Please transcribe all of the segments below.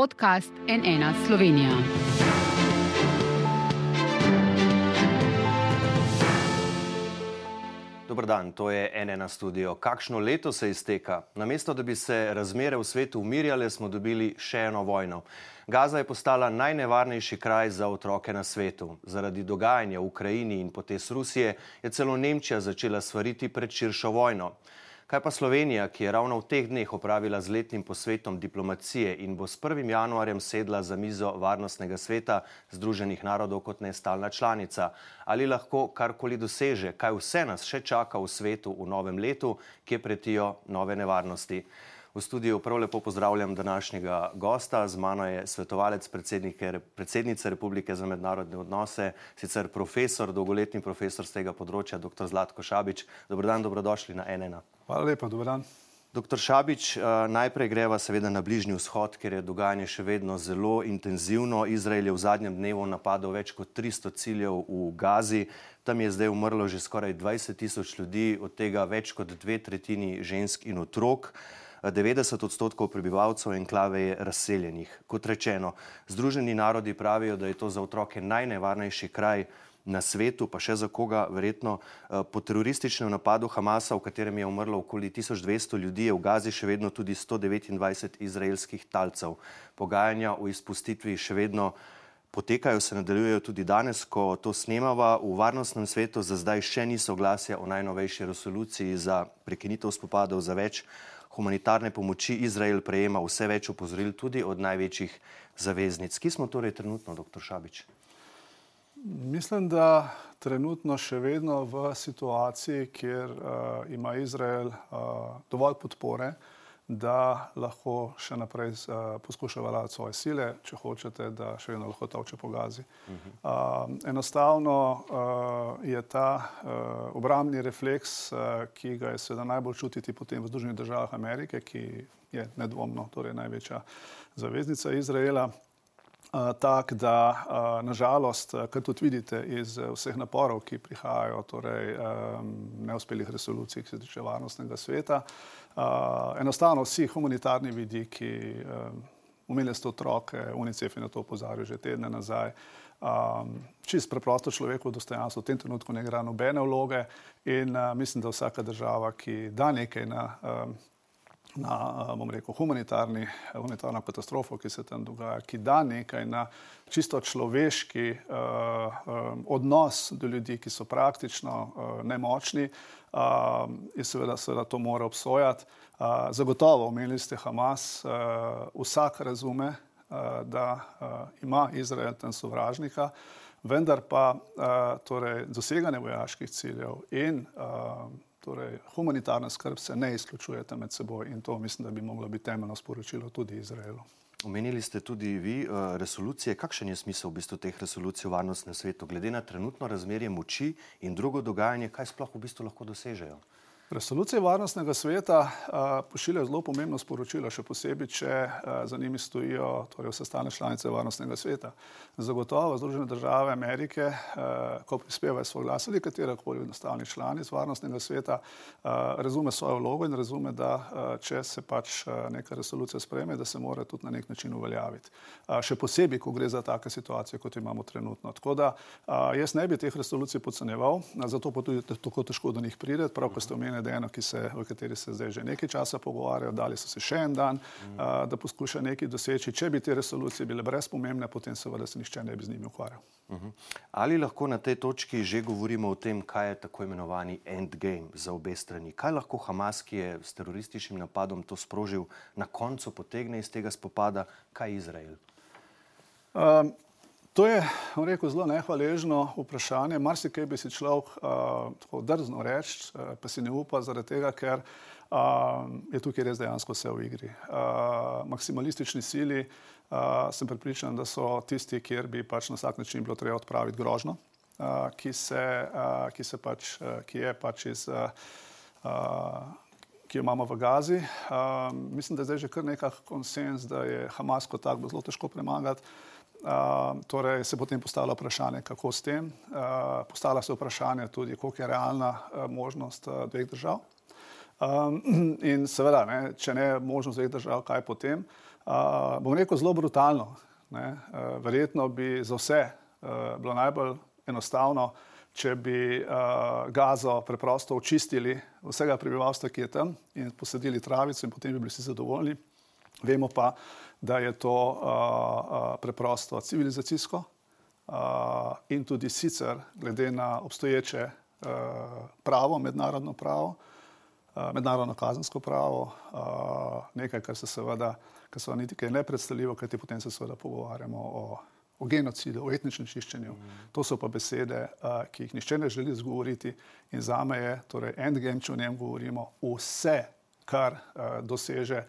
podcast NN Slovenija. Dobro dan, to je NN studio. Kakšno leto se izteka? Namesto da bi se razmere v svetu umirjale, smo dobili še eno vojno. Gaza je postala najnevarnejši kraj za otroke na svetu. Zaradi dogajanja v Ukrajini in potes Rusije je celo Nemčija začela svariti pred širšo vojno. Kaj pa Slovenija, ki je ravno v teh dneh opravila z letnim posvetom diplomacije in bo s 1. januarjem sedla za mizo Varnostnega sveta Združenih narodov kot nestalna članica? Ali lahko karkoli doseže, kaj vse nas še čaka v svetu v novem letu, kje pretijo nove nevarnosti? V studiu prav lepo pozdravljam današnjega gosta. Z mano je svetovalec predsednice Republike za mednarodne odnose, sicer profesor, dolgoletni profesor z tega področja, dr. Zlatko Šabič. Dobro dan, dobrodošli na NN. Hvala lepa, dobro dan. Dr. Šabič, eh, najprej greva seveda na Bližnji vzhod, ker je dogajanje še vedno zelo intenzivno. Izrael je v zadnjem dnevu napadal več kot 300 ciljev v Gazi. Tam je zdaj umrlo že skoraj 20 tisoč ljudi, od tega več kot dve tretjini žensk in otrok. 90 odstotkov prebivalcev enklave je razseljenih. Kot rečeno, Združeni narodi pravijo, da je to za otroke najnevarnejši kraj na svetu, pa še za koga, verjetno eh, po terorističnem napadu Hamasa, v katerem je umrlo okoli 1200 ljudi, je v Gazi še vedno tudi 129 izraelskih talcev. Pogajanja o izpustitvi še vedno potekajo, se nadaljujejo tudi danes, ko to snemava. V varnostnem svetu za zdaj še ni soglasja o najnovejši resoluciji za prekinitev spopadov za več humanitarne pomoči Izrael prejema vse več opozoril tudi od največjih zaveznic. Kje smo torej trenutno, dr. Šabič? Mislim, da trenutno še vedno v situaciji, kjer uh, ima Izrael uh, dovolj podpore, da lahko še naprej uh, poskuša valjati svoje sile, če hočete, da še vedno lahko toče po gazi. Uh -huh. uh, enostavno uh, je ta uh, obrambni refleks, uh, ki ga je seveda najbolj čutiti potem v Združenih državah Amerike, ki je nedvomno torej največja zaveznica Izraela. Uh, tak, da uh, nažalost, uh, kar tudi vidite iz vseh naporov, ki prihajajo, torej um, neuspelih resolucij, ki se tiče varnostnega sveta, enostavno vsi humanitarni vidiki, umeli ste otroke, UNICEF je na to opozarjal že tedne nazaj. Um, čist preprosto človeku dostojanstvo v tem trenutku ne igra nobene vloge in uh, mislim, da vsaka država, ki da nekaj na, um, na bom rekel, humanitarni, humanitarno katastrofo, ki se tam dogaja, ki da nekaj na čisto človeški uh, um, odnos do ljudi, ki so praktično uh, nemočni, uh, in seveda, seveda to mora obsojati. Zagotovo, omenili ste Hamas, vsak razume, da ima Izrael tam sovražnika, vendar pa torej, doseganje vojaških ciljev in torej, humanitarna skrb se ne izključujete med seboj in to mislim, da bi moglo biti temeljno sporočilo tudi Izraelu. Omenili ste tudi vi uh, resolucije. Kakšen je smisel v bistvu teh resolucij v varnostnem svetu, glede na trenutno razmerje moči in drugo dogajanje, kaj sploh v bistvu lahko dosežejo? Resolucije varnostnega sveta pošiljajo zelo pomembno sporočilo, še posebej, če za njimi stojijo torej vse stane članice varnostnega sveta. Zagotovo Združene države Amerike, ko prispevajo svoj glas ali katera koli nastavni članic varnostnega sveta, razume svojo vlogo in razume, da če se pač neka resolucija spreme, da se mora tudi na nek način uveljaviti. Še posebej, ko gre za take situacije, kot imamo trenutno. Tako da jaz ne bi teh resolucij podcenjeval, zato pa tudi tako težko do njih pride, prav ko ste omenili eno, se, o kateri se zdaj že nekaj časa pogovarjajo, dali so se še en dan, mm. uh, da poskuša nekaj doseči. Če bi te resolucije bile brezpomembne, potem seveda se nišče ne bi z njimi ukvarjal. Uh -huh. Ali lahko na tej točki že govorimo o tem, kaj je tako imenovani endgame za obe strani? Kaj lahko Hamas, ki je s terorističnim napadom to sprožil, na koncu potegne iz tega spopada, kaj Izrael? Um, To je rekel, zelo nehvaležno vprašanje. Marsikaj bi si človek uh, tako drzno reči, uh, pa si ne upa, zaradi tega, ker uh, je tukaj res dejansko vse v igri. Uh, maksimalistični sili uh, sem pripričan, da so tisti, kjer bi pač na vsak način bilo treba odpraviti grožno, uh, ki, se, uh, ki, se pač, uh, ki je pač iz. Uh, uh, Ki jo imamo v Gazi. Uh, mislim, da je zdaj že kar nekaj konsens, da je Hamas kot tak zelo težko premagati. Uh, torej se potem postavlja vprašanje, kako s tem. Uh, postavlja se vprašanje tudi, koliko je realna uh, možnost dveh držav. Um, in seveda, ne, če ne možnost dveh držav, kaj potem. Bom rekel, zelo brutalno. Ne? Verjetno bi za vse bilo najbolj enostavno, če bi gazo preprosto očistili vsega prebivalstva, ki je tam in posadili travico in potem bi bili vsi zadovoljni. Vemo pa, da je to uh, preprosto civilizacijsko uh, in tudi sicer, glede na obstoječe uh, pravo, mednarodno pravo, uh, mednarodno kazensko pravo, uh, nekaj, kar se seveda, kar se niti kaj ne predstavljivo, kajti potem se seveda pogovarjamo o, o genocidu, o etničnem čiščenju. Mm. To so pa besede, uh, ki jih nišče ne želi zgovoriti in za me je, torej, endgame, če o njem govorimo, vse, kar uh, doseže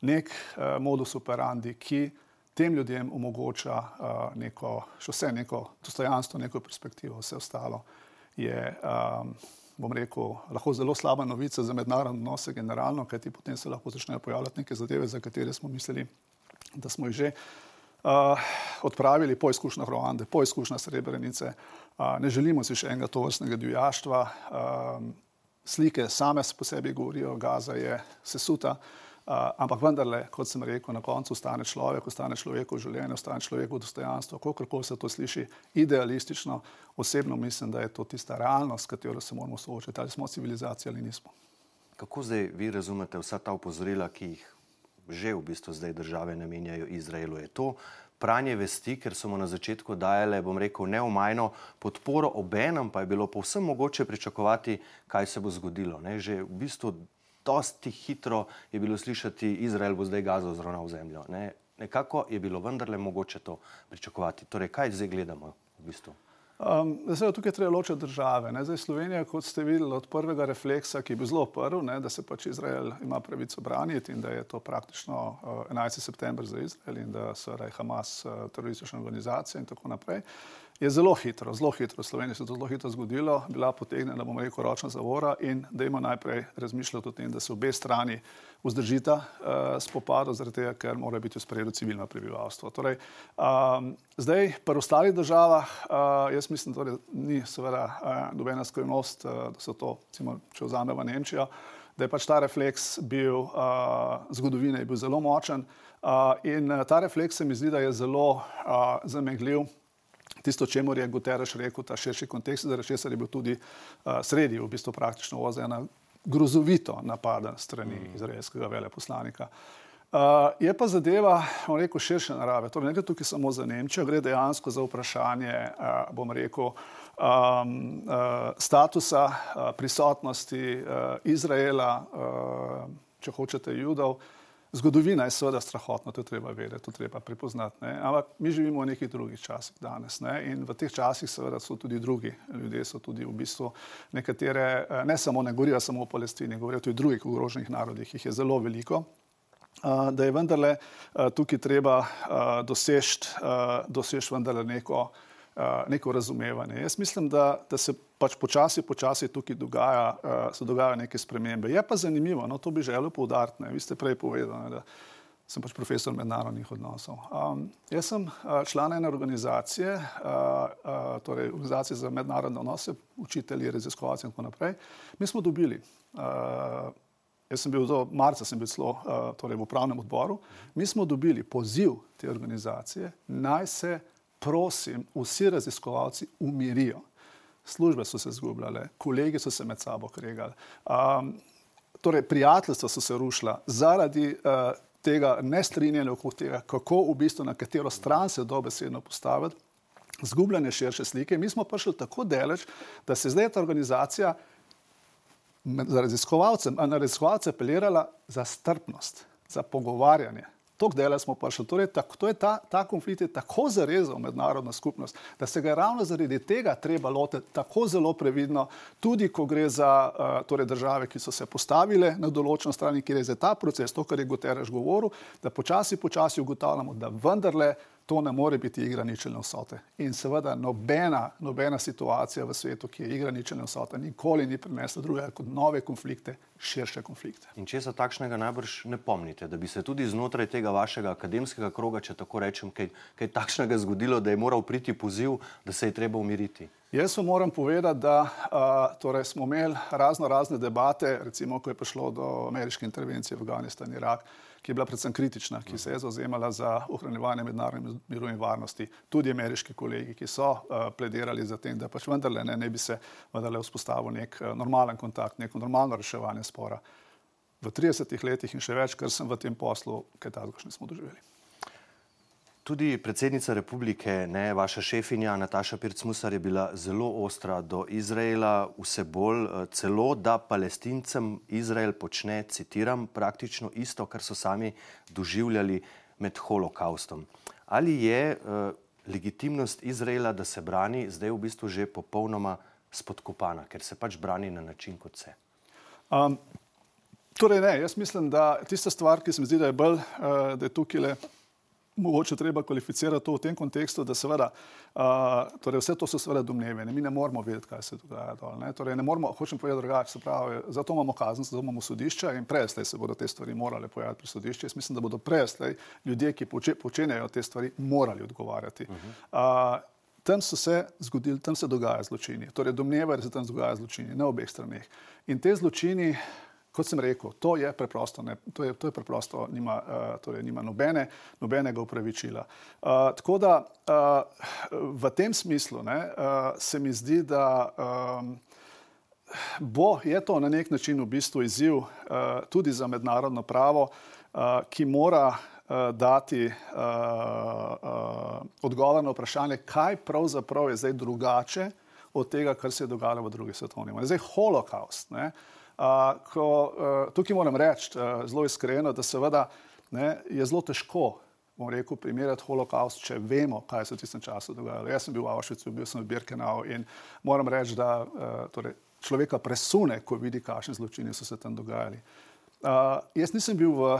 nek uh, modus operandi, ki tem ljudem omogoča uh, neko, še vse neko dostojanstvo, neko perspektivo, vse ostalo je, um, bom rekel, lahko zelo slaba novica za mednarodne odnose generalno, kajti potem se lahko začnejo pojavljati neke zadeve, za katere smo mislili, da smo jih že uh, odpravili po izkušnjah Rwande, po izkušnjah Srebrenice. Uh, ne želimo si še enega tovrstnega divjaštva. Um, slike same po sebi govorijo, Gaza je sesuta. Uh, ampak vendarle, kot sem rekel, na koncu ostane človek, ostane človek v življenju, ostane človek v dostojanstvu. Kako se to sliši idealistično, osebno mislim, da je to tista realnost, s katero se moramo soočiti, ali smo civilizacija ali nismo. Kako zdaj vi razumete vsa ta upozorila, ki jih že v bistvu zdaj države namenjajo Izraelu? Je to pranje vesti, ker so mu na začetku dajale, bom rekel, neomajno podporo, obenem pa je bilo povsem mogoče pričakovati, kaj se bo zgodilo. Ne? Že v bistvu dosti hitro je bilo slišati, Izrael bo zdaj gazo zravnal zemljo. Ne? Nekako je bilo vendarle mogoče to pričakovati. Torej, kaj zdaj gledamo v bistvu? Um, zdaj, tukaj treba ločiti države. Zdaj, Slovenija, kot ste videli, od prvega refleksa, ki je bil zelo prvi, ne, da se pač Izrael ima pravico braniti in da je to praktično uh, 11. september za Izrael in da je Hamas uh, teroristična organizacija in tako naprej. Uh, je zelo hitro, zelo hitro, v Sloveniji se je to zelo hitro zgodilo, bila potegnjena, bomo rekel, ročna zavora in da ima najprej razmišljati o tem, da se obe strani vzdržita uh, spopadov, zaradi tega, ker mora biti v sprejedu civilno prebivalstvo. Torej, um, zdaj, pri ostalih državah, uh, jaz mislim, da torej, ni seveda uh, nobena skrivnost, uh, da so to, recimo, če vzamemo Nemčijo, da je pač ta refleks bil, uh, zgodovine je bil zelo močen uh, in ta refleks se mi zdi, da je zelo uh, zamegljiv tisto, čemu je Guterres rekel, ta širši kontekst, zaradi česar je bil tudi uh, sredi, v bistvu praktično ozena grozovito napaden strani mm. izraelskega veleposlanika. Uh, je pa zadeva, bom rekel, širše narave. Torej, ne gre tukaj samo za Nemčijo, gre dejansko za vprašanje, uh, bom rekel, um, uh, statusa, uh, prisotnosti uh, Izraela, uh, če hočete, judov, uh, Zgodovina je seveda strahotna, to treba vedeti, to treba prepoznati. Ne? Ampak mi živimo v nekih drugih časih danes ne? in v teh časih seveda so tudi drugi ljudje, so tudi v bistvu nekatere, eh, ne samo ne govorijo samo o Palestini, govorijo tudi o drugih ogroženih narodih, jih je zelo veliko. Uh, da je vendarle uh, tukaj treba doseči dosež vendarle neko neko razumevanje. Jaz mislim, da, da se pač počasi, počasi tukaj dogaja, uh, se dogajajo neke spremembe. Je pa zanimivo, no, to bi želel poudariti. Vi ste prej povedali, da sem pač profesor mednarodnih odnosov. Um, jaz sem uh, član ene organizacije, uh, uh, torej organizacije za mednarodne odnose, učitelji, raziskovalci in tako naprej. Mi smo dobili. Uh, Jaz sem bil do marca, sem bil celo uh, torej v upravnem odboru. Mi smo dobili poziv te organizacije, naj se prosim, vsi raziskovalci umirijo. Službe so se zgubljale, kolegi so se med sabo kregali, um, torej prijateljstva so se rušila zaradi uh, tega nestrinjanja okrog tega, kako v bistvu na katero stran se dobesedno postaviti, zgubljanje širše slike. Mi smo prišli tako daleč, da se zdaj ta organizacija za raziskovalce, na raziskovalce apelirala za strpnost, za pogovarjanje. Tok dela smo prišli. Torej, tak, to je ta, ta konflikt je tako zarezal mednarodno skupnost, da se ga ravno zaradi tega treba lotiti tako zelo previdno, tudi ko gre za uh, torej države, ki so se postavile na določeno stran, kjer je za ta proces, to, kar je Guterres govoril, da počasi, počasi ugotavljamo, da vendarle to ne more biti igra ničelne vsote. In seveda nobena, nobena situacija v svetu, ki je igra ničelne vsote, nikoli ni prinesla drugega kot nove konflikte, širše konflikte. In če se takšnega najbrž ne pomnite, da bi se tudi znotraj tega vašega akademskega kroga, če tako rečem, kaj, kaj takšnega zgodilo, da je moral priti poziv, da se je treba umiriti? Jaz vam moram povedati, da uh, torej smo imeli razno razne debate, recimo, ko je prišlo do ameriške intervencije v Afganistan in Irak ki je bila predvsem kritična, ki se je zauzemala za ohranjevanje mednarodne miru in varnosti, tudi ameriški kolegi, ki so uh, pledirali za tem, da pač vendarle ne, ne bi se vendarle vzpostavil nek uh, normalen kontakt, neko normalno reševanje spora. V 30 letih in še več, kar sem v tem poslu, kaj takega še nismo doživeli. Tudi predsednica republike, ne, vaša šefinja Nataša Pircmusar je bila zelo ostra do Izraela, vse bolj eh, celo, da palestincem Izrael počne, citiram, praktično isto, kar so sami doživljali med holokaustom. Ali je uh, legitimnost Izraela, da se brani, zdaj v bistvu že popolnoma spodkopana, ker se pač brani na način, kot se? Um, torej ne, jaz mislim, da tista stvar, ki se mi zdi, da je bolj, uh, da je tukaj le mogoče treba kvalificirati to v tem kontekstu, da seveda, uh, torej vse to so seveda domneve, ne? mi ne moramo vedeti, kaj se dogaja dol. Ne? Torej ne moramo, hočem povedati drugače, se pravi, zato imamo kazen, zato imamo sodišča in preslej se bodo te stvari morale pojaviti pri sodišču. Jaz mislim, da bodo preslej ljudje, ki poče, počenjajo te stvari, morali odgovarjati. Uh -huh. uh, Tam so se zgodili, tam se dogajajo zločini. Torej, domnevajo, da se tam dogajajo zločini na obeh straneh. In te zločini, kot sem rekel, to je preprosto, ne, to je, to je preprosto nima, uh, torej nima nobene, nobenega upravičila. Uh, tako da uh, v tem smislu ne, uh, se mi zdi, da um, bo, je to na nek način v bistvu izziv uh, tudi za mednarodno pravo, uh, ki mora uh, dati uh, uh, odgovor na vprašanje, kaj pravzaprav je zdaj drugače od tega, kar se je dogajalo v drugi svetovni vojni. Zdaj, holokaust. Ne, uh, ko, uh, tukaj moram reči uh, zelo iskreno, da seveda ne, je zelo težko. Bom rekel, primerjati holokaust, če vemo, kaj se v tistem času dogajalo. Jaz sem bil v Avšvicu, bil sem v Birkenau in moram reči, da uh, torej, človeka presune, ko vidi, kakšne zločine so se tam dogajali. Uh, jaz nisem bil v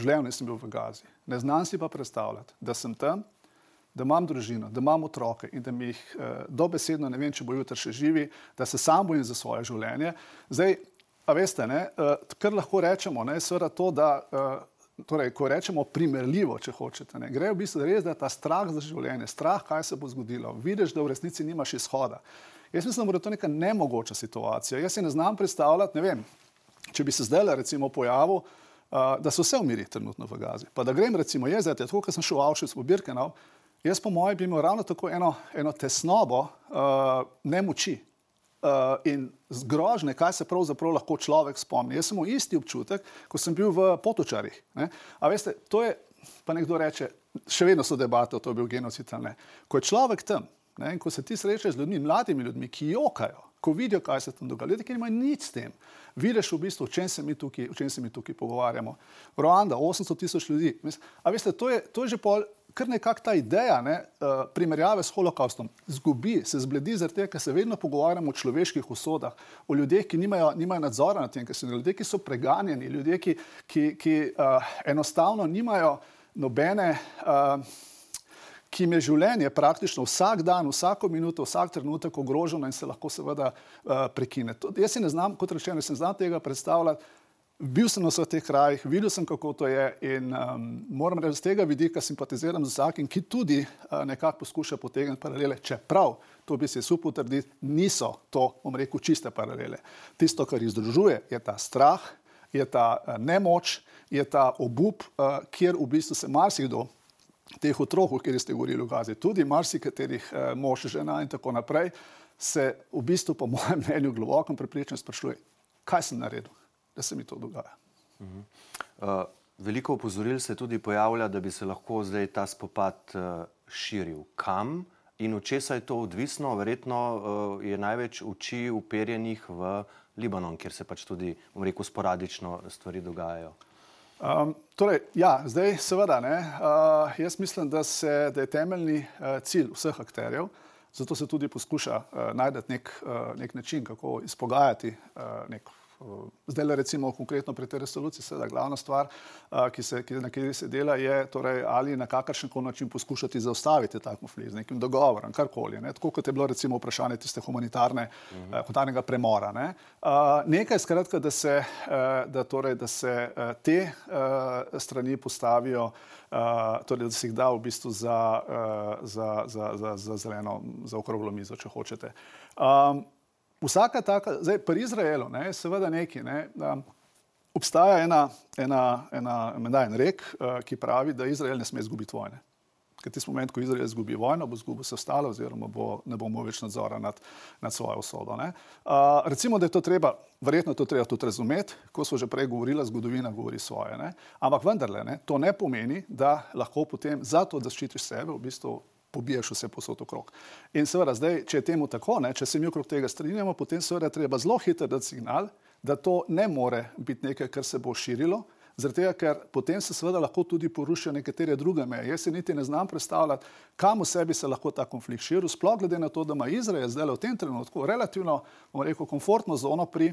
življenju, nisem bil v Gazi. Ne znam si pa predstavljati, da sem tam, da imam družino, da imam otroke in da mi jih uh, dobesedno ne vem, če bo jutri še živi, da se sam bojim za svoje življenje. Zdaj, A veste, ne, uh, kar lahko rečemo, je seveda to, da, uh, torej, ko rečemo primerljivo, če hočete, ne, gre v bistvu res, da je ta strah za življenje, strah, kaj se bo zgodilo, vidiš, da v resnici nimaš izhoda. Jaz mislim, da je to neka nemogoča situacija. Jaz si ne znam predstavljati, ne vem, če bi se zdaj recimo pojavil, uh, da so vse umiri trenutno v Gazi. Pa da grem recimo jaz, tako kot sem šel v Avšvic v Birkenau, jaz po mojem bi imel ravno tako eno, eno tesnobo uh, nemoči uh, in zgrožne, kaj se pravzaprav lahko človek spomni. Jaz sem imel isti občutek, ko sem bil v potočarih. A veste, to je, pa nekdo reče, še vedno so debate o to, bil genocid ali ne. Ko je človek tam ne, in ko se ti srečaš z ljudmi, mladimi ljudmi, ki jokajo, ko vidijo, kaj se tam dogaja, ljudje, ki nimajo nič s tem, vidiš v bistvu, o čem se mi tukaj, se mi tukaj pogovarjamo. Rwanda, 800 tisoč ljudi. A veste, to je, to je že pol kar nekako ta ideja ne, uh, primerjave s holokaustom zgubi, se zbledi, tega, ker se vedno pogovarjamo o človeških usodah, o ljudeh, ki nimajo, nimajo nadzora nad tem, ker so ljudje, ki so preganjeni, ljudje, ki, ki, ki uh, enostavno nimajo nobene. Uh, Ki jim je življenje praktično vsak dan, vsako minuto, vsak trenutek ogroženo in se lahko seveda uh, prekine. To, jaz si ne znam, kot rečeno, ne znam tega predstavljati, Bil sem na vseh teh krajih, videl sem, kako to je in um, moram reči, z tega vidika simpatiziram z vsakim, ki tudi uh, nekako poskuša potegniti paralele, čeprav, to bi se super utrditi, niso to, bom rekel, čiste paralele. Tisto, kar jih združuje, je ta strah, je ta uh, nemoč, je ta obup, uh, kjer v bistvu se marsikdo teh otrok, o katerih ste govorili v Gazi, tudi marsikaterih uh, mož, žena in tako naprej, se v bistvu, po mojem mnenju, globoko prepričan sprašuje, kaj sem naredil da se mi to dogaja. Uh -huh. uh, veliko opozoril se tudi pojavlja, da bi se lahko zdaj ta spopad uh, širil. Kam in od česa je to odvisno? Verjetno uh, je največ oči uperjenih v Libanon, kjer se pač tudi, bom rekel, sporadično stvari dogajajo. Um, torej, ja, zdaj, seveda, ne, uh, jaz mislim, da, se, da je temeljni uh, cilj vseh akterjev, zato se tudi poskuša uh, najti nek, uh, nek način, kako izpogajati uh, nek Zdaj, le recimo konkretno pri tej resoluciji, seveda glavna stvar, ki se, ki, na kateri se dela, je torej, ali na kakršen koli način poskušati zaustaviti ta konflikt z nekim dogovorom, karkoli. Ne? Tako kot je bilo recimo vprašanje tiste humanitarne, uh -huh. humanitarnega premora. Ne? Nekaj skratka, da se, da, torej, da se te strani postavijo, torej, da se jih da v bistvu za, za, za, za, za zeleno, za okroglo mizo, če hočete. Um, Vsaka taka, zdaj pri Izraelu, ne, seveda neki, ne, um, obstaja ena, ena, ena, ena, en rek, uh, ki pravi, da Izrael ne sme izgubiti vojne. Ker ti moment, ko Izrael izgubi vojno, bo izgubil vse ostalo, oziroma bo, ne bo imel več nadzora nad, nad svojo usodo. Uh, recimo, da je to treba, verjetno to treba tudi razumeti, ko smo že prej govorili, zgodovina govori svoje. Ne? Ampak vendarle, ne? to ne pomeni, da lahko potem za to, da ščitiš sebe, v bistvu pobiješ vse posod okrog. In seveda, zdaj, če je temu tako, ne? če se mi okrog tega strinjamo, potem seveda treba zelo hitro dati signal, da to ne more biti nekaj, kar se bo širilo. Zaradi tega, ker potem se seveda lahko tudi porušijo nekatere druge meje. Jaz se niti ne znam predstavljati, kam v sebi se lahko ta konflikt širi, sploh glede na to, da ima Izrael zdaj v tem trenutku relativno, bomo rekel, komfortno zono pri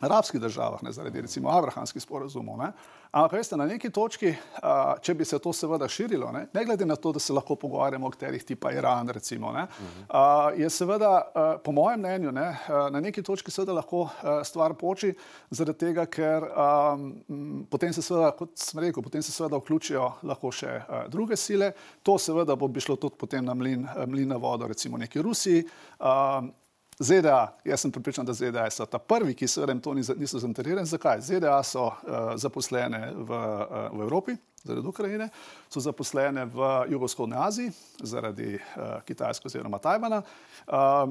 arabskih državah, ne zaradi recimo abrahamskih sporazumov. Ne. Ampak veste, na neki točki, a, če bi se to seveda širilo, ne, ne glede na to, da se lahko pogovarjamo o katerih tipa Iran, recimo, ne, a, je seveda, a, po mojem mnenju, ne, a, na neki točki seveda lahko a, stvar poči, zaradi tega, ker a, m, potem se seveda, kot sem rekel, potem se seveda vključijo lahko še a, druge sile. To seveda bo bi šlo tudi potem na mlin, mlin na vodo, recimo neki Rusiji. A, ZDA, jaz sem pripričan, da ZDA so ta prvi, ki seveda to niso zainteresirani. Zakaj? ZDA so uh, zaposlene v, uh, v Evropi zaradi Ukrajine, so zaposlene v jugovzhodni Aziji zaradi uh, Kitajske oziroma Tajvana. Uh,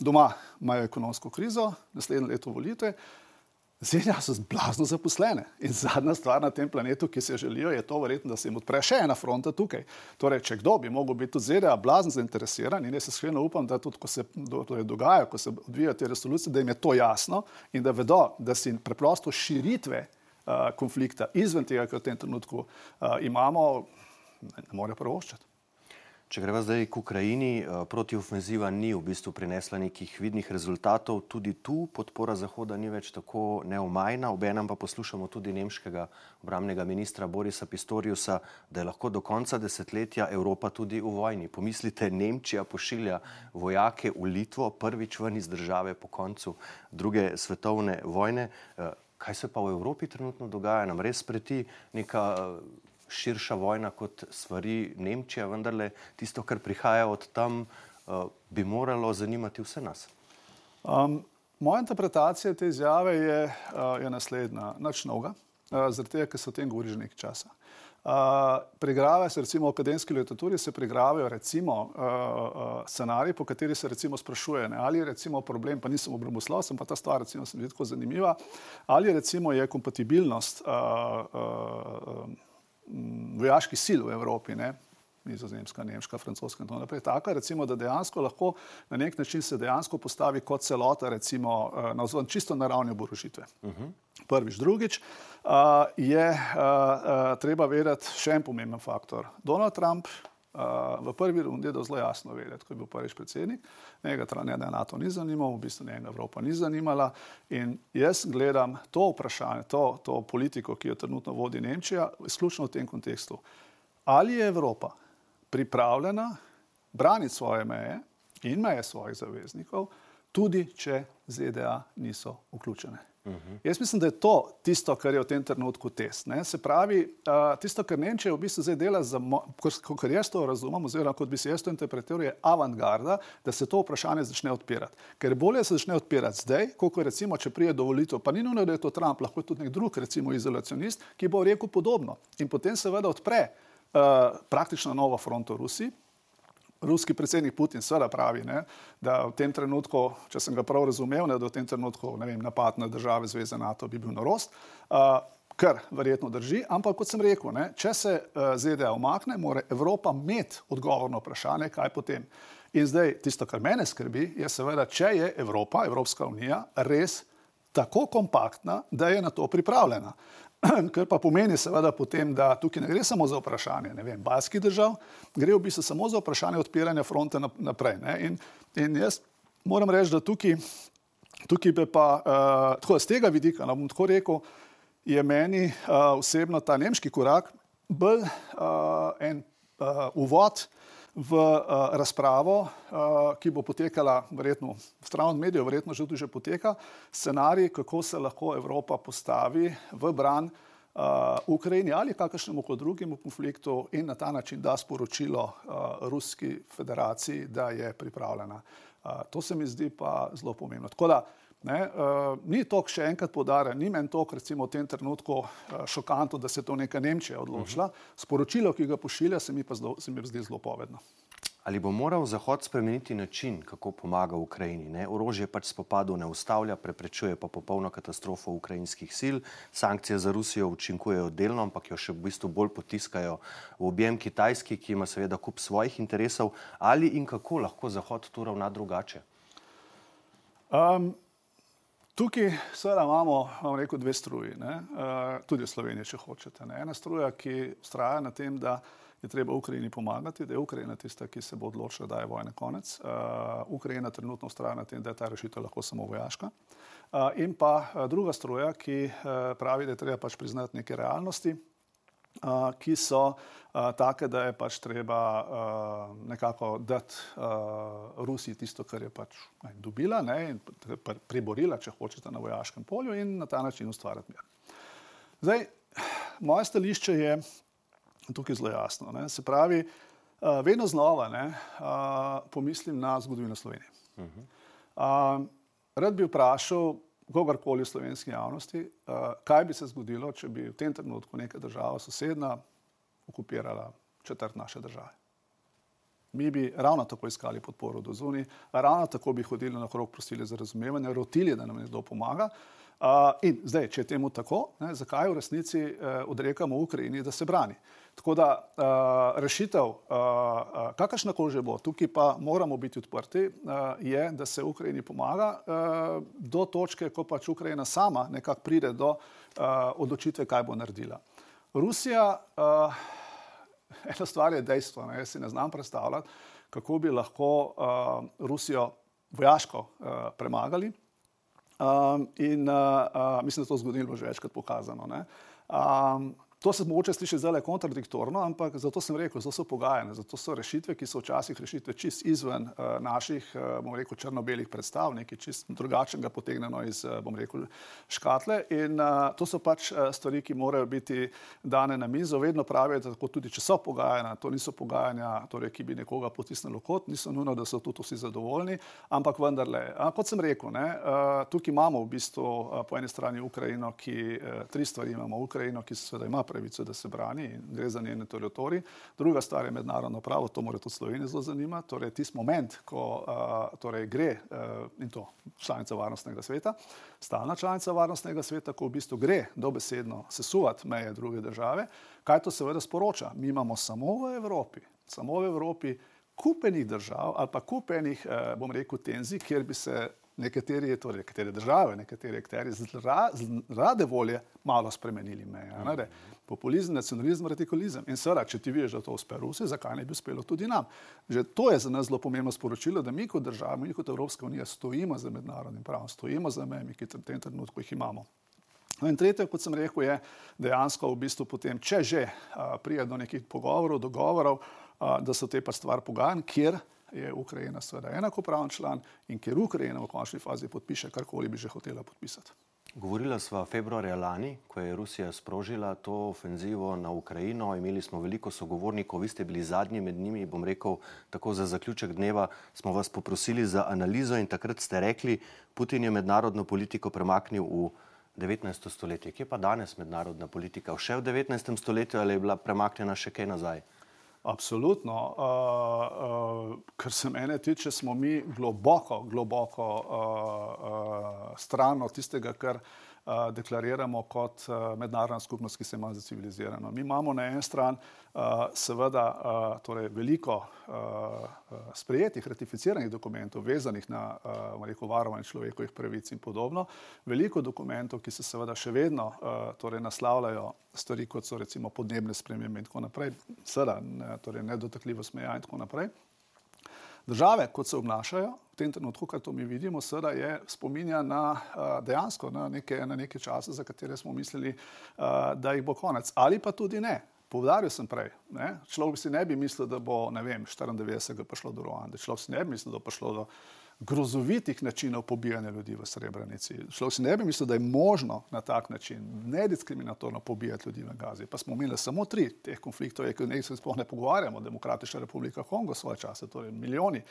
doma imajo ekonomsko krizo, naslednje leto volite. ZDA so blazno zaposlene in zadnja stvar na tem planetu, ki se želijo, je to verjetno, da se jim odpre še ena fronta tukaj. Torej, če kdo bi mogel biti tudi ZDA blazno zainteresiran in jaz se iskreno upam, da tudi, ko se torej dogaja, ko se odvijajo te resolucije, da jim je to jasno in da vedo, da si preprosto širitve uh, konflikta izven tega, kar v tem trenutku uh, imamo, ne, ne morejo pravoščati. Če greva zdaj k Ukrajini, eh, protiofenziva ni v bistvu prinesla nekih vidnih rezultatov, tudi tu podpora Zahoda ni več tako neomajna, obenem pa poslušamo tudi nemškega obramnega ministra Borisa Pistoriusa, da je lahko do konca desetletja Evropa tudi v vojni. Pomislite, Nemčija pošilja vojake v Litvo, prvič ven iz države po koncu druge svetovne vojne. Eh, kaj se pa v Evropi trenutno dogaja? Nam res preti neka širša vojna kot stvari Nemčije, vendar tisto, kar prihaja od tam, uh, bi moralo zanimati vse nas. Um, moja interpretacija te izjave je, uh, je naslednja: noč noga, uh, zaradi tega, ker se o tem govori že nekaj časa. Uh, pregrave se recimo v akademski literaturi, se pregravijo recimo uh, uh, scenariji, po kateri se recimo sprašuje, ne, ali je recimo problem, pa nisem obroboslov, sem pa ta stvar recimo se mi tako zanimiva, ali recimo je kompatibilnost uh, uh, vojaških sil v Evropi, ne? nizozemska, nemška, francoska in tako naprej, taka, recimo, da dejansko lahko na nek način se dejansko postavi kot celota, recimo eh, na vzven čisto naravne oborožitve. Uh -huh. Prvič, drugič uh, je uh, uh, treba vedeti še en pomemben faktor. Donald Trump v prvi rundi je zelo jasno vedeti, ko je bil prvič predsednik, njega da NATO ni zanimalo, v bistvu njega Evropa ni zanimala. In jaz gledam to vprašanje, to, to politiko, ki jo trenutno vodi Nemčija, izključno v tem kontekstu. Ali je Evropa pripravljena braniti svoje meje in meje svojih zaveznikov, tudi če ZDA niso vključene? Jaz mislim, da je to tisto, kar je v tem trenutku test. Ne? Se pravi, uh, tisto, kar Nemčija v bistvu zdaj dela, kot jaz to razumem, oziroma kot bi se jaz to interpretiral, je avantgarda, da se to vprašanje začne odpirati. Ker bolje se začne odpirati zdaj, kot recimo, če prije do volitev, pa ni nujno, da je to Trump, lahko je tudi nek drug, recimo izolacionist, ki bo rekel podobno. In potem seveda odpre uh, praktično novo fronto Rusiji ruski predsednik Putin seveda pravi, ne, da v tem trenutku, če sem ga prav razumel, ne, da v tem trenutku vem, napad na države Zveze NATO bi bil norost, uh, kar verjetno drži, ampak kot sem rekel, ne, če se uh, ZDA omakne, mora Evropa imeti odgovor na vprašanje, kaj potem. In zdaj tisto, kar mene skrbi, je seveda, če je Evropa, Evropska unija res tako kompaktna, da je na to pripravljena. kar pa pomeni seveda potem, da tukaj ne gre samo za vprašanje vem, baskih držav, gre v bistvu samo za vprašanje odpiranja fronte naprej. In, in jaz moram reči, da tukaj, tukaj bi pa, uh, tako z tega vidika, no bom tako rekel, je meni uh, osebno ta nemški korak bolj uh, en uh, uvod v uh, razpravo, uh, ki bo potekala, verjetno, stran od medijev, verjetno že tudi že poteka, scenarij, kako se lahko Evropa postavi v bran uh, Ukrajini ali kakršnemu koli drugemu konfliktu in na ta način da sporočilo uh, Ruski federaciji, da je pripravljena. Uh, to se mi zdi pa zelo pomembno. Tako da Ne, uh, ni to, še enkrat podarjam, ni meni to, recimo v tem trenutku uh, šokantno, da se je to neka Nemčija odločila. Uh -huh. Sporočilo, ki ga pošilja, se mi pa zdo, se mi zdi zelo povedno. Ali bo moral Zahod spremeniti način, kako pomaga Ukrajini? Ne? Orožje pač spopadov ne ustavlja, preprečuje pa popolno katastrofo ukrajinskih sil. Sankcije za Rusijo učinkujejo delno, ampak jo še v bistvu bolj potiskajo v objem Kitajski, ki ima seveda kup svojih interesov. Ali in kako lahko Zahod tu ravna drugače? Um, tukaj seveda imamo, vam rekel, dve struji, uh, tudi v Sloveniji, če hočete. Ne? Ena struja, ki ustraja na tem, da je treba Ukrajini pomagati, da je Ukrajina tista, ki se bo odločila, da je vojna konec. Uh, Ukrajina trenutno ustraja na tem, da je ta rešitev lahko samo vojaška. Uh, in pa druga struja, ki uh, pravi, da je treba pač priznati neke realnosti. Ki so take, da je pač treba nekako dati Rusiji tisto, kar je pač ne, dobila ne, in priborila, če hočete, na vojaškem polju in na ta način ustvarjati mir. Zdaj, moje stališče je, tukaj zelo jasno. Ne. Se pravi, vedno znova ne, pomislim na zgodovino Slovenije. Uh -huh. uh, rad bi vprašal kogarkoli v slovenski javnosti, uh, kaj bi se zgodilo, če bi v tem trenutku neka država sosedna okupirala četrt naše države. Mi bi ravno tako iskali podporo do zunaj, ravno tako bi hodili na krog, prosili za razumevanje, rotili, da nam nekdo pomaga. Uh, in zdaj, če je temu tako, ne, zakaj v resnici uh, odrekamo Ukrajini, da se brani? Tako da uh, rešitev, uh, uh, kakršna koli že bo, tukaj pa moramo biti odprti, uh, je, da se Ukrajini pomaga uh, do točke, ko pač Ukrajina sama nekako pride do uh, odločitve, kaj bo naredila. Rusija, uh, ena stvar je dejstvo, ne, jaz si ne znam predstavljati, kako bi lahko uh, Rusijo vojaško uh, premagali. Um, in uh, uh, mislim, da to zgodilo že večkrat pokazano. Um, To se mogoče sliši zelo kontradiktorno, ampak zato sem rekel, zato so pogajanja, zato so rešitve, ki so včasih rešitve čist izven uh, naših, uh, bom rekel, črno-belih predstav, nekaj čist drugačnega potegnjeno iz, uh, bom rekel, škatle. In uh, to so pač uh, stvari, ki morajo biti dane na mizo. Vedno pravijo, da tako tudi, če so pogajanja, to niso pogajanja, torej, ki bi nekoga potisnili kot, niso nujno, da so tudi vsi zadovoljni, ampak vendarle, uh, kot sem rekel, ne, uh, tukaj imamo v bistvu uh, po eni strani Ukrajino, ki uh, tri stvari imamo. Ukrajino, ki se seveda ima pravico, da se brani in gre za njene teritorije. Druga stvar je mednarodno pravo, to mora tudi Slovenija zelo zanimati. Torej, tisti moment, ko uh, torej gre uh, in to članica varnostnega sveta, stalna članica varnostnega sveta, ko v bistvu gre dobesedno sesuvati meje druge države, kaj to seveda sporoča? Mi imamo samo v Evropi, samo v Evropi kupenih držav ali pa kupenih, uh, bom rekel, tenzij, kjer bi se nekateri, torej nekatere države, nekateri akteri z rade volje malo spremenili meje. Populizem, nacionalizem, radikalizem. In seveda, če ti veš, da to uspe Rusi, zakaj ne bi uspelo tudi nam? Že to je za nas zelo pomembno sporočilo, da mi kot država, mi kot Evropska unija stojimo za mednarodnim pravom, stojimo za mejami, ki v tem trenutku jih imamo. No in tretje, kot sem rekel, je dejansko v bistvu potem, če že prije do nekih pogovorov, dogovorov, a, da so te pa stvar pogajanj, kjer je Ukrajina seveda enakopraven član in ker Ukrajina v končni fazi podpiše karkoli bi že hotela podpisati. Govorila sva februarja lani, ko je Rusija sprožila to ofenzivo na Ukrajino. Imeli smo veliko sogovornikov, vi ste bili zadnji med njimi. Bom rekel, tako za zaključek dneva smo vas poprosili za analizo in takrat ste rekli, Putin je mednarodno politiko premaknil v 19. stoletje. Kje pa danes mednarodna politika? Še v 19. stoletju ali je bila premaknjena še kaj nazaj? Absolutno. Uh, uh, kar se mene tiče, smo mi globoko, globoko uh, uh, stran od tistega, kar uh, deklariramo kot uh, mednarodna skupnost, ki se ima za civilizirano. Mi imamo na eni strani uh, seveda uh, torej veliko uh, sprejetih, ratificiranih dokumentov, vezanih na uh, varovanje človekovih pravic in podobno, veliko dokumentov, ki se seveda še vedno uh, torej naslavljajo stvari, kot so recimo podnebne spremembe in tako naprej, seveda ne, torej nedotakljivost meja in tako naprej. Države, kot se obnašajo v tem trenutku, kar to mi vidimo, seveda je spominja na dejansko na neke, na neke čase, za katere smo mislili, da jih bo konec. Ali pa tudi ne. Povdaril sem prej, ne? človek si ne bi mislil, da bo, ne vem, 94. prišlo do Ruande, človek si ne bi mislil, da bo prišlo do grozovitih načinov pobijanja ljudi v Srebrenici. Človek si ne bi mislil, da je možno na tak način nediskriminatorno pobijati ljudi v Gazi. Pa smo imeli samo tri teh konfliktov, ki jih se sploh ne pogovarjamo, Demokratična republika Kongo svoje čase, torej milijoni.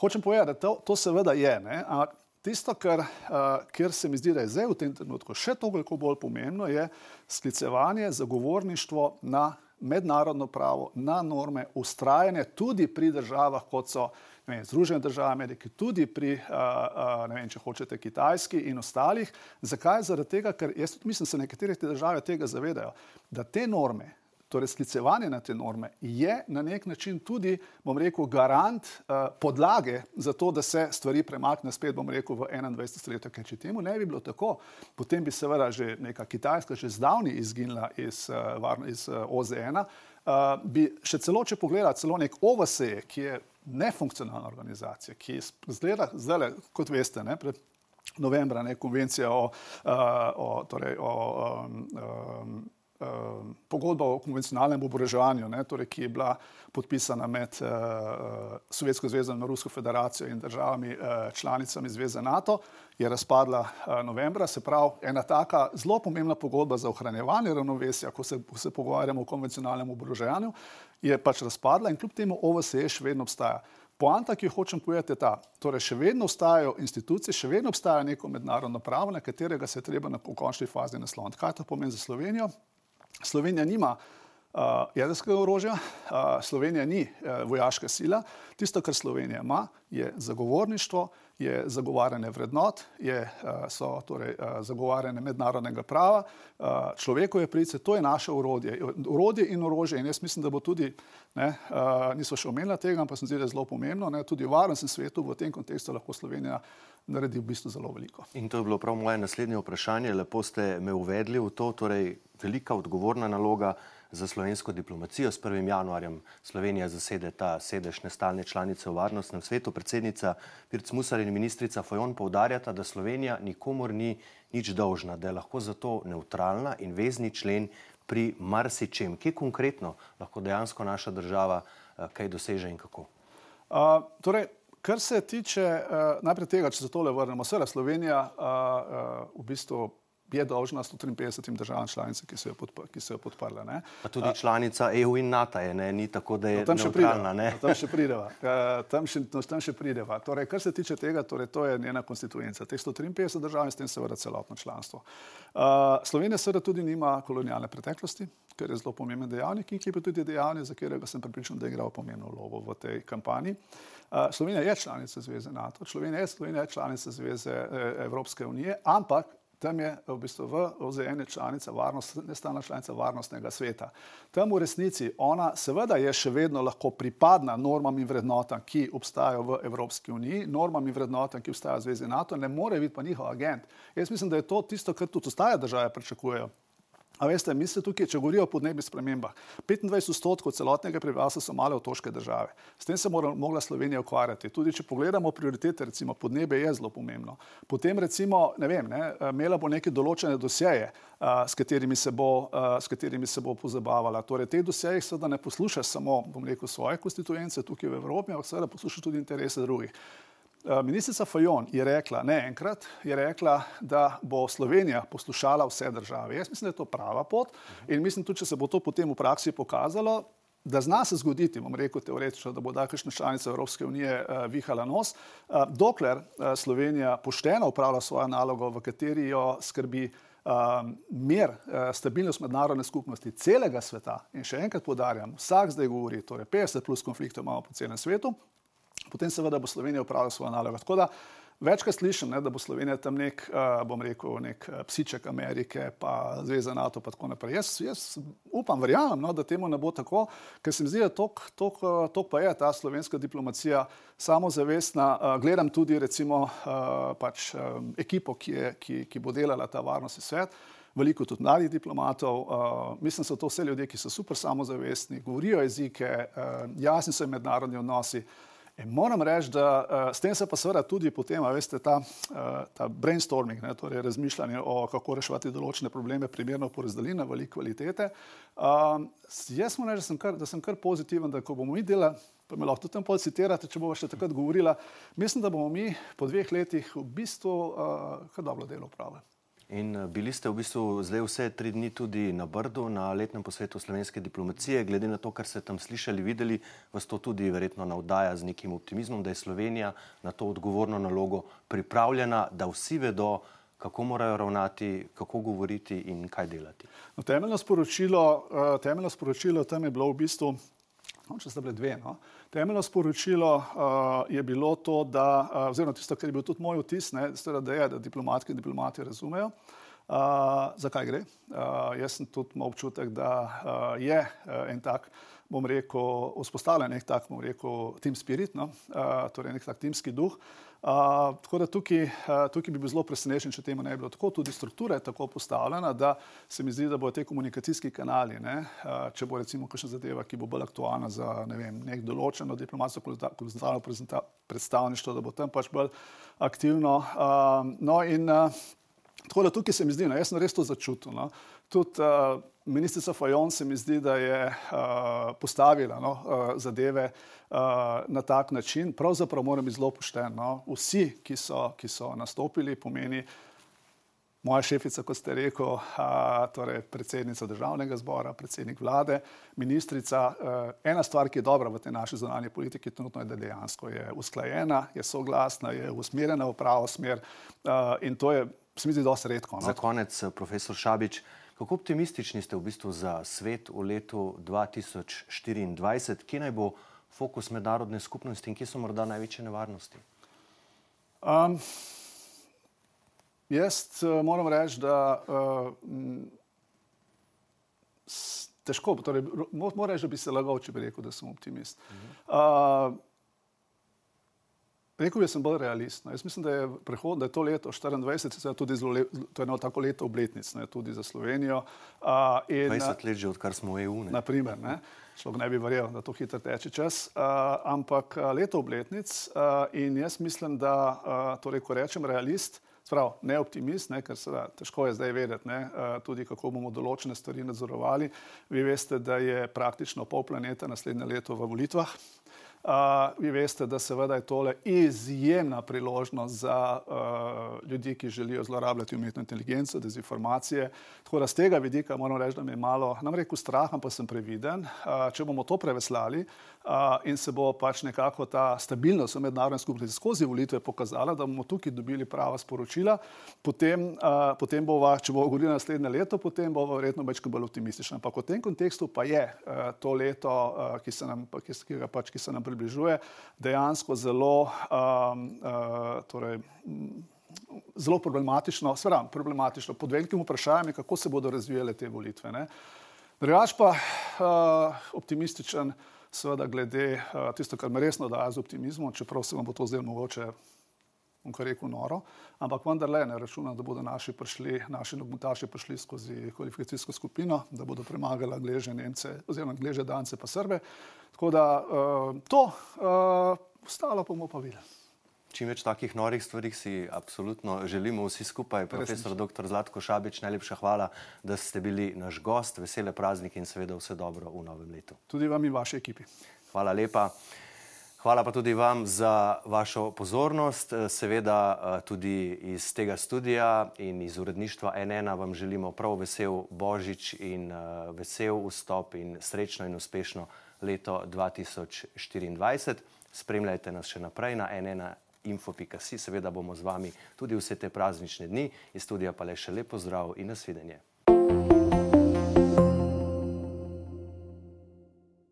Hočem povedati, da to, to seveda je, ne? ampak Tisto, kar, uh, kar se mi zdi, da je zdaj v tem trenutku še toliko bolj pomembno, je sklicevanje, zagovorništvo na mednarodno pravo, na norme, ustrajanje tudi pri državah, kot so vem, Združene države Amerike, tudi pri, uh, uh, ne vem, če hočete, Kitajski in ostalih. Zakaj? Zaradi tega, ker jaz tudi mislim, da se nekatere te države tega zavedajo, da te norme, torej sklicevanje na te norme, je na nek način tudi, bom rekel, garant uh, podlage za to, da se stvari premakne spet, bom rekel, v 21. stoletje. Ker če temu ne bi bilo tako, potem bi seveda že neka Kitajska že zdavni izginila iz, uh, iz uh, OZN-a. Uh, bi še celo, če pogledate, celo nek OVSE, ki je nefunkcionalna organizacija, ki zgleda, zdaj, kot veste, ne, pred novembra, ne, konvencija o, uh, o, torej, o um, um, pogodba o konvencionalnem oboroževanju, torej, ki je bila podpisana med uh, Sovjetsko zvezo in Rusko federacijo in državami uh, članicami zveze NATO, je razpadla uh, novembra. Se pravi, ena taka zelo pomembna pogodba za ohranjevanje ravnovesja, ko se, ko se pogovarjamo o konvencionalnem oboroževanju, je pač razpadla in kljub temu OVSE še vedno obstaja. Poanta, ki jo hočem povedati, je ta. Torej, še vedno obstajajo institucije, še vedno obstaja neko mednarodno pravo, na katerega se je treba na končni fazi nasloniti. Kaj to pomeni za Slovenijo? Slovenija nima uh, jedrskega orožja, uh, Slovenija ni uh, vojaška sila. Tisto, kar Slovenija ima, je zagovorništvo, je zagovarjanje vrednot, je, uh, so torej uh, zagovarjanje mednarodnega prava, uh, človekove pravice, to je naše urodje. Urodje in orožje. In jaz mislim, da bo tudi, ne, niso še omenila tega, ampak se mi zdi, da je zelo pomembno, ne, tudi v varnostnem svetu v tem kontekstu lahko Slovenija naredi v bistvu zelo veliko. In to je bilo prav moje naslednje vprašanje. Lepo ste me uvedli v to, torej velika odgovorna naloga za slovensko diplomacijo. S 1. januarjem Slovenija zasede ta sedež nestalne članice v varnostnem svetu. Predsednica Pirc Musar in ministrica Fojon povdarjata, da Slovenija nikomor ni nič dolžna, da je lahko zato neutralna in vezni člen pri marsičem. Kje konkretno lahko dejansko naša država uh, kaj doseže in kako? Uh, torej, kar se tiče uh, najprej tega, če se tole vrnemo, seveda Slovenija uh, uh, v bistvu je dolžna 153 državam članicam, ki so jo, podpr podprle. Ne. Pa tudi članica EU in NATO je, ne? ni tako, da je no, tam še prideva. Tam še prideva. Tam še, no, tam še prideva. Torej, kar se tiče tega, torej, to je njena konstituenca. Teh 153 držav in s tem seveda celotno članstvo. Uh, Slovenija seveda tudi nima kolonialne preteklosti, kar je zelo pomemben dejavnik in ki je tudi dejavnik, za katerega sem pripričan, da je igral pomembno vlogo v tej kampanji. Uh, Slovenija je članica Zveze NATO, Slovenija je, Slovenija je članica Zveze eh, Evropske unije, ampak Tam je v bistvu v OZN članica, varnost, nestalna članica varnostnega sveta. Tam v resnici ona seveda je še vedno lahko pripadna normam in vrednotam, ki obstajajo v Evropski uniji, normam in vrednotam, ki obstajajo v Zvezi NATO, ne more biti pa njihov agent. Jaz mislim, da je to tisto, kar tudi ostale države pričakujejo. A veste, mi se tukaj, če govorijo o podnebnih spremembah, 25 odstotkov celotnega prebivalstva so male otoške države. S tem se mora mogla Slovenija ukvarjati. Tudi če pogledamo prioritete, recimo podnebje je zelo pomembno. Potem recimo, ne vem, ne, imela bo neke določene dosjeje, s katerimi se bo, s katerimi se bo pozabavala. Torej, te dosjeje seveda ne posluša samo, bom rekel, svoje konstituence tukaj v Evropi, ampak seveda posluša tudi interese drugih. Eh, ministrica Fajon je rekla, ne enkrat, je rekla, da bo Slovenija poslušala vse države. Jaz mislim, da je to prava pot in mislim tudi, če se bo to potem v praksi pokazalo, da zna se zgoditi, bom rekel teoretično, da bo takšna članica Evropske unije uh, vihala nos, uh, dokler Slovenija pošteno upravlja svojo nalogo, v kateri jo skrbi uh, mir, stabilnost mednarodne skupnosti celega sveta. In še enkrat podarjam, vsak zdaj govori, torej 50 plus konfliktov imamo po celem svetu, potem seveda bo Slovenija upravljala svojo nalogo. Tako da večkrat slišim, ne, da bo Slovenija tam nek, uh, bom rekel, nek uh, psiček Amerike, pa Zveza NATO, pa tako naprej. Jaz, jaz upam, verjamem, no, da temu ne bo tako, ker se mi zdi, da to pa je ta slovenska diplomacija samozavestna. Uh, gledam tudi recimo uh, pač, um, ekipo, ki, je, ki, ki bo delala ta varnostni svet. Veliko tudi mladih diplomatov, uh, mislim, da so to vse ljudje, ki so super samozavestni, govorijo jezike, uh, jasni so mednarodni odnosi. In moram reči, da uh, s tem se pa seveda tudi potem, veste, ta, uh, ta brainstorming, ne, torej razmišljanje o kako reševati določene probleme, primerno porazdeli na veliko kvalitete. Uh, jaz moram reči, da sem, kar, da sem kar pozitiven, da ko bomo mi delali, pa me lahko tudi tam pol citirate, če bomo še takrat govorila, mislim, da bomo mi po dveh letih v bistvu uh, kar dobro delo upravili. In eh, bili ste v bistvu zdaj vse tri dni tudi na Brdu, na letnem posvetu slovenske diplomacije. Glede na to, kar ste tam slišali, videli, vas to tudi verjetno navdaja z nekim optimizmom, da je Slovenija na to odgovorno nalogo pripravljena, da vsi vedo, kako morajo ravnati, kako govoriti in kaj delati. No, temeljno, sporočilo, uh, temeljno sporočilo tam je bilo v bistvu, no, če sta bile dve. No. Temeljno sporočilo uh, je bilo to, da, uh, oziroma tisto, kar je bil tudi moj vtis, ne, da je, da diplomatki in diplomati razumejo. Uh, zakaj gre? Uh, jaz sem tudi imel občutek, da uh, je uh, en tak, bom rekel, vzpostavljen nek tak, bom rekel, team spirit, no? uh, torej nek tak timski duh. Uh, tako da tukaj, uh, tukaj bi bil zelo presenečen, če temu ne bi bilo tako. Tudi struktura je tako postavljena, da se mi zdi, da bodo te komunikacijski kanali, ne, uh, če bo recimo kakšna zadeva, ki bo bolj aktualna za ne vem, nek določeno diplomatsko kulturno predstavništvo, da bo tam pač bolj aktivno. Uh, no in uh, tako da tukaj se mi zdi, no, jaz sem res to začutil. No. Tudi uh, ministrica Fajon se mi zdi, da je uh, postavila no, uh, zadeve uh, na tak način. Pravzaprav moram biti zelo pošten. No. Vsi, ki so, ki so nastopili, pomeni moja šefica, kot ste rekel, uh, torej predsednica državnega zbora, predsednik vlade, ministrica. Uh, ena stvar, ki je dobra v tej naši zonalni politiki, trenutno je, da dejansko je usklajena, je soglasna, je usmerjena v pravo smer uh, in to je, se mi zdi, dosti redko. No. Za konec, profesor Šabič. Kako optimistični ste v bistvu za svet v letu 2024, kje naj bo fokus mednarodne skupnosti in kje so morda največje nevarnosti? Um, jaz uh, moram reči, da uh, težko, torej, moram reči, da bi se lagal, če bi rekel, da sem optimist. Uh -huh. uh, Rekel bi, da sem bolj realisten. Jaz mislim, da je prehod, da je to leto 24, tudi zelo le, to je eno tako leto obletnic, ne, tudi za Slovenijo. Uh, in, 20 let že, odkar smo v EU. Ne. Naprimer, ne, človek ne bi verjel, da to hitro teče čas, uh, ampak leto obletnic uh, in jaz mislim, da, uh, torej, ko rečem realist, Sprav, ne optimist, ne, ker se da težko je zdaj vedeti, ne, tudi kako bomo določene stvari nadzorovali. Vi veste, da je praktično pol planeta naslednje leto v volitvah. Uh, vi veste, da seveda je tole izjemna priložnost za uh, ljudi, ki želijo zlorabljati umetno inteligenco, dezinformacije. Tako da z tega vidika moram reči, da mi je malo, nam rekel, strah, pa sem previden. Uh, če bomo to preveslali uh, in se bo pač nekako ta stabilnost v mednarodni skupnosti skozi volitve pokazala, da bomo tukaj dobili prava sporočila, potem, uh, potem bo, če bo govorila naslednje leto, potem bo verjetno več bolj optimistična. Ampak v tem kontekstu pa je uh, to leto, uh, ki se nam, ki, ki pač, ki se nam približuje, dejansko zelo, um, uh, torej, zelo problematično, seveda problematično, pod velikim vprašanjem, kako se bodo razvijale te volitve. Drugač pa uh, optimističen, seveda glede uh, tisto, kar me resno daje z optimizmom, čeprav se vam bo to zdelo mogoče bom kar rekel, noro, ampak vendarle ne računam, da bodo naši, prišli, naši nogometaši prišli skozi kvalifikacijsko skupino, da bodo premagali Angleže, Nemce, oziroma Angleže, Dance, pa Srbe. Tako da uh, to, uh, ostalo bomo pa videli. Čim več takih norih stvari si absolutno želimo vsi skupaj. Profesor dr. Zlatko Šabič, najlepša hvala, da ste bili naš gost, vesele praznike in seveda vse dobro v novem letu. Tudi vam in vaši ekipi. Hvala lepa. Hvala pa tudi vam za vašo pozornost. Seveda eh, tudi iz tega studia in iz uredništva NN vam želimo prav vesel Božič in eh, vesel vstop in srečno in uspešno leto 2024. Spremljajte nas še naprej na nn.info.si. Seveda bomo z vami tudi vse te praznične dni. Iz studija pa le še lepo zdrav in nasvidenje.